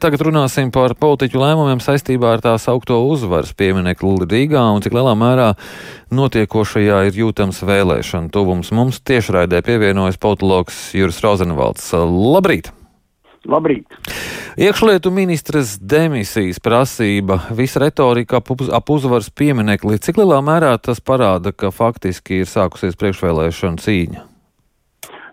Tagad runāsim par politiķu lēmumiem saistībā ar tā saukto uzvaras pieminekli Rīgā un cik lielā mērā notiekošajā ir jūtams vēlēšana tuvums. Mums tiešraidē pievienojas politologs Juris Rozenvalds. Labrīt! Labrīt! Iekšlietu ministres demisijas prasība, visa retorika ap, ap uzvaras pieminekli, cik lielā mērā tas parāda, ka faktiski ir sākusies priekšvēlēšana cīņa?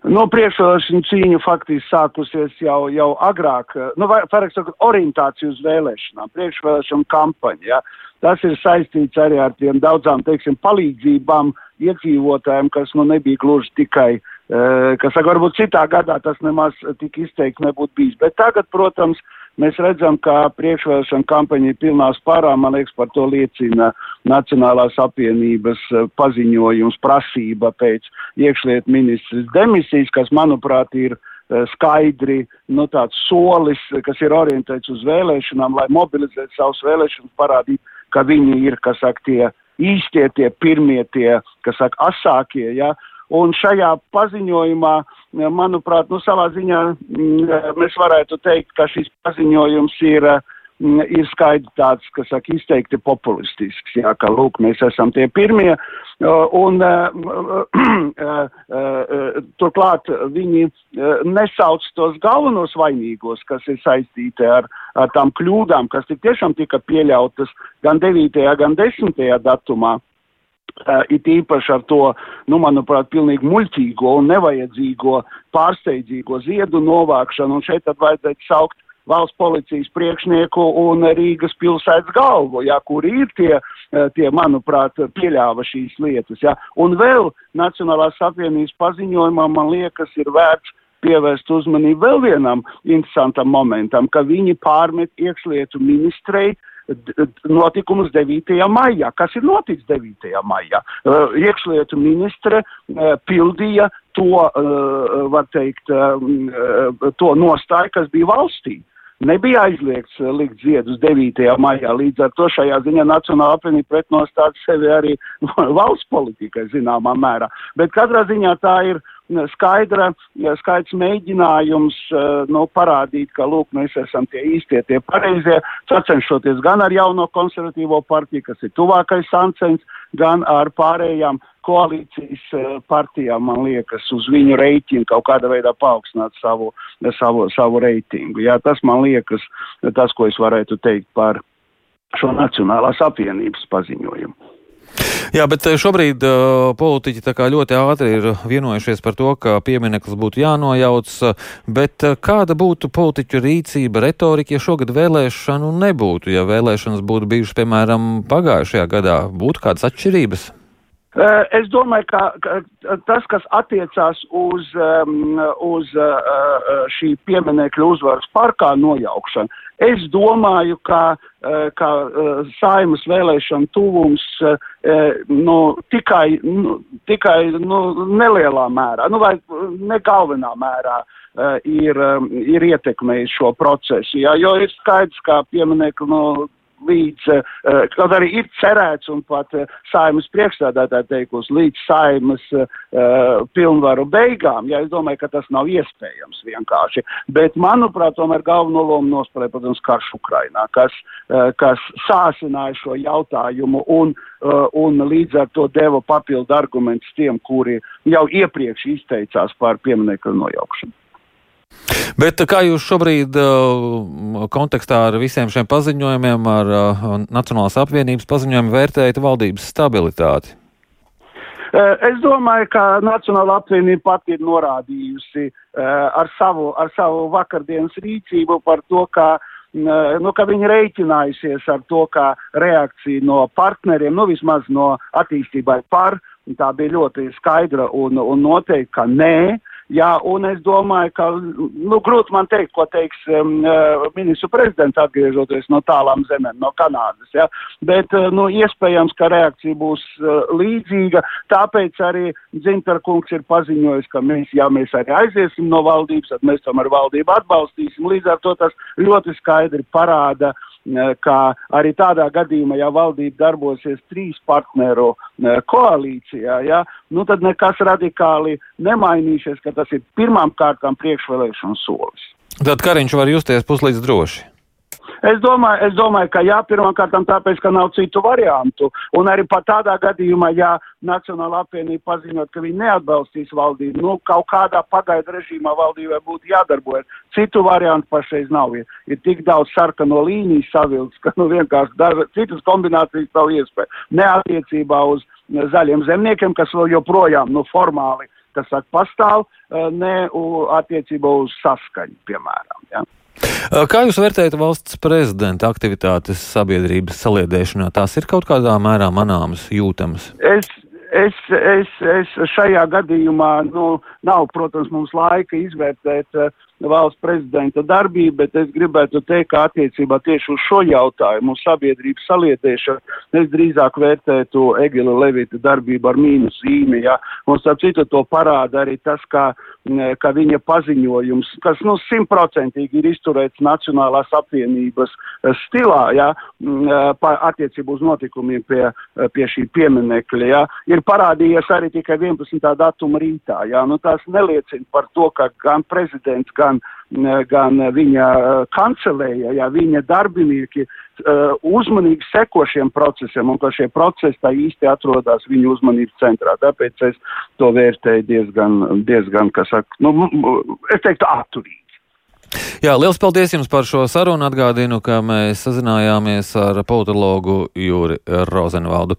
No priekšvēlēšana cīņa faktiski sākusies jau, jau agrāk, nu, vairāk sakot, orientācija uz vēlēšanām, priekšvēlēšana kampaņa. Ja. Tas ir saistīts arī ar tiem daudzām, teiksim, palīdzībām iedzīvotājiem, kas nu nebija gluži tikai, uh, kas, varbūt citā gadā tas nemaz tik izteikti nebūtu bijis. Bet tagad, protams, uh, Mēs redzam, ka priekšvēlēšana kampaņa ir pilnā spārā. Man liekas, par to liecina Nacionālās apvienības eh, paziņojums, prasība pēc iekšlietu ministras demisijas, kas, manuprāt, ir eh, skaidri nu, tāds solis, kas ir orientēts uz vēlēšanām, lai mobilizētu savus vēlēšanas, parādīt, ka viņi ir, kas saka, tie īstie, tie pirmie, tie, kas saka, asākie. Ja? Un šajā paziņojumā, manuprāt, nu, savā ziņā mm, mēs varētu teikt, ka šis paziņojums ir, mm, ir skaidrs tāds, kas saka, izteikti populistisks, jā, ka, lūk, mēs esam tie pirmie, un turklāt viņi nesauc tos galvenos vainīgos, kas ir saistīti ar, ar tām kļūdām, kas tik tiešām tika pieļautas gan 9. gan 10. datumā. Uh, it īpaši ar to, nu, manuprāt, pilnīgi muļķīgo un nevajadzīgo pārsteidzīgo ziedu novākšanu, un šeit tad vajadzētu saukt valsts policijas priekšnieku un Rīgas pilsētas galvu, jā, kur ir tie, tie, manuprāt, pieļāva šīs lietas, jā. Un vēl Nacionālās apvienības paziņojumā, man liekas, ir vērts pievērst uzmanību vēl vienam interesantam momentam, ka viņi pārmet iekšlietu ministrei uh, notikumus 9. maijā. Kas ir noticis 9. maijā? Uh, iekšlietu ministre uh, pildīja to, uh, var teikt, to nostāju, kas bija valstī. Nebija aizliegts likt ziedus 9. maijā, līdz ar to šajā ziņā Nacionāla apvienība pretnostāda sevi arī valsts politikai zināmā mērā. Bet katrā ziņā tā ir skaidra, skaidrs mēģinājums nu, parādīt, ka lūk, mēs esam tie īstie, tie pareizie, sacenšoties gan ar jauno konservatīvo partiju, kas ir tuvākais sancens, gan ar pārējām koalīcijas partijām, man liekas, uz viņu reiķinu kaut kādā veidā paaugstināt savu, savu, savu reitingu. Jā, tas man liekas tas, ko es varētu teikt par šo Nacionālās apvienības paziņojumu. Jā, bet eh, šobrīd uh, politiķi ļoti ātri ir vienojušies par to, ka piemineklis būtu jānojauc, bet uh, kāda būtu politiķu rīcība, retorika, ja šogad vēlēšanu nebūtu, ja vēlēšanas būtu bijušas, piemēram, pagājušajā gadā, būtu kādas atšķirības? Es domāju, ka, ka tas, kas attiecās uz, um, uz uh, šī pieminekļa uzvaras parkā nojaukšanu, es domāju, ka, uh, ka uh, saimas vēlēšana tuvums uh, nu, tikai, nu, tikai nu, nelielā mērā, nu, vai ne galvenā mērā ir, ir ietekmējis šo procesu. Jā, jo ir skaidrs, ka pieminekļa nu, līdz, eh, kaut arī ir cerēts un pat eh, saimas priekšstādātāji teikusi līdz saimas pilnvaru beigām, ja es domāju, ka tas nav iespējams vienkārši. Bet, manuprāt, tomēr galveno lomu nospēlē, protams, karš Ukrainā, kas, kas sāsināja šo jautājumu un, un līdz ar to deva papildu argumentus tiem, kuri jau iepriekš izteicās par pieminiektu nojaukšanu. Bet kā jūs šobrīd uh, kontekstā ar visiem šiem paziņojumiem, ar uh, Nacionālās apvienības paziņojumu vērtējat valdības stabilitāti? Uh, es domāju, ka Nacionāla apvienība pati ir norādījusi ar savu, ar savu vakardienas rīcību par to, ka nu, ka viņi rēķinājusies ar to, ka reakcija no partneriem, nu vismaz no attīstībai par, tā bija ļoti skaidra un, un noteikti, ka nē, Jā, un es domāju, ka, nu, grūti man teikt, ko teiks um, ministru prezidents atgriežoties no tālām zemēm, no Kanādas, jā, bet, uh, nu, iespējams, ka reakcija būs uh, līdzīga, tāpēc arī Zintarkungs ir paziņojis, ka mēs, ja mēs arī aiziesim no valdības, tad mēs tomēr valdību atbalstīsim, līdz ar to tas ļoti skaidri parāda, uh, ka arī tādā gadījumā, ja valdība darbosies trīs partneru koalīcijā, ja, nu tad nekas radikāli nemainīsies, ka tas ir pirmām kārtām priekšvēlēšanu solis. Tad Kariņš var justies puslīdz droši. Es domāju, es domāju, ka jā, pirmkārt tāpēc, ka nav citu variantu. Un arī pat tādā gadījumā, ja Nacionāla apvienība paziņot, ka viņi neatbalstīs valdību, nu, kaut kādā pagaidu režīmā valdībai būtu jādarbojas. Citu variantu pašreiz nav. Ir, ir tik daudz sarkano līniju savilks, ka nu vienkārši daža, citas kombinācijas nav iespēja. Neatiecībā uz zaļiem zemniekiem, kas vēl joprojām, nu, formāli, kas saka, pastāv, ne attiecībā uz saskaņu, piemēram. Ja. Kā jūs vērtējat valsts prezidenta aktivitātes sabiedrības saliedēšanā? Tās ir kaut kādā mērā manāmas, jūtamas? Es, es, es, es šajā gadījumā, nu, nav, protams, mums laika izvērtēt valsts prezidenta darbību, bet es gribētu teikt, ka attiecībā tieši uz šo jautājumu, uz sabiedrības salietēšanu, es drīzāk vērtētu Egila Levita darbību ar mīnus zīmi, ja, un starp citu to parāda arī tas, ka, ka viņa paziņojums, kas, nu, simtprocentīgi ir izturēts Nacionālās apvienības eh, stilā, ja, eh, pa, attiecību uz notikumiem pie, eh, pie šī pieminekļa, ja, ir parādījies arī tikai 11. datuma rītā, ja, nu, tās neliecina par to, ka gan prezidents, gan gan, gan viņa eh, kancelēja, ja viņa darbinieki uh, uzmanīgi seko šiem procesiem un ka šie procesi tā īsti atrodas viņu uzmanības centrā. Tāpēc es to vērtēju diezgan, diezgan kas saka, nu, es teiktu, atturīgi. Jā, liels paldies jums par šo sarunu. Atgādinu, ka mēs sazinājāmies ar politologu Jūri Rozenvaldu.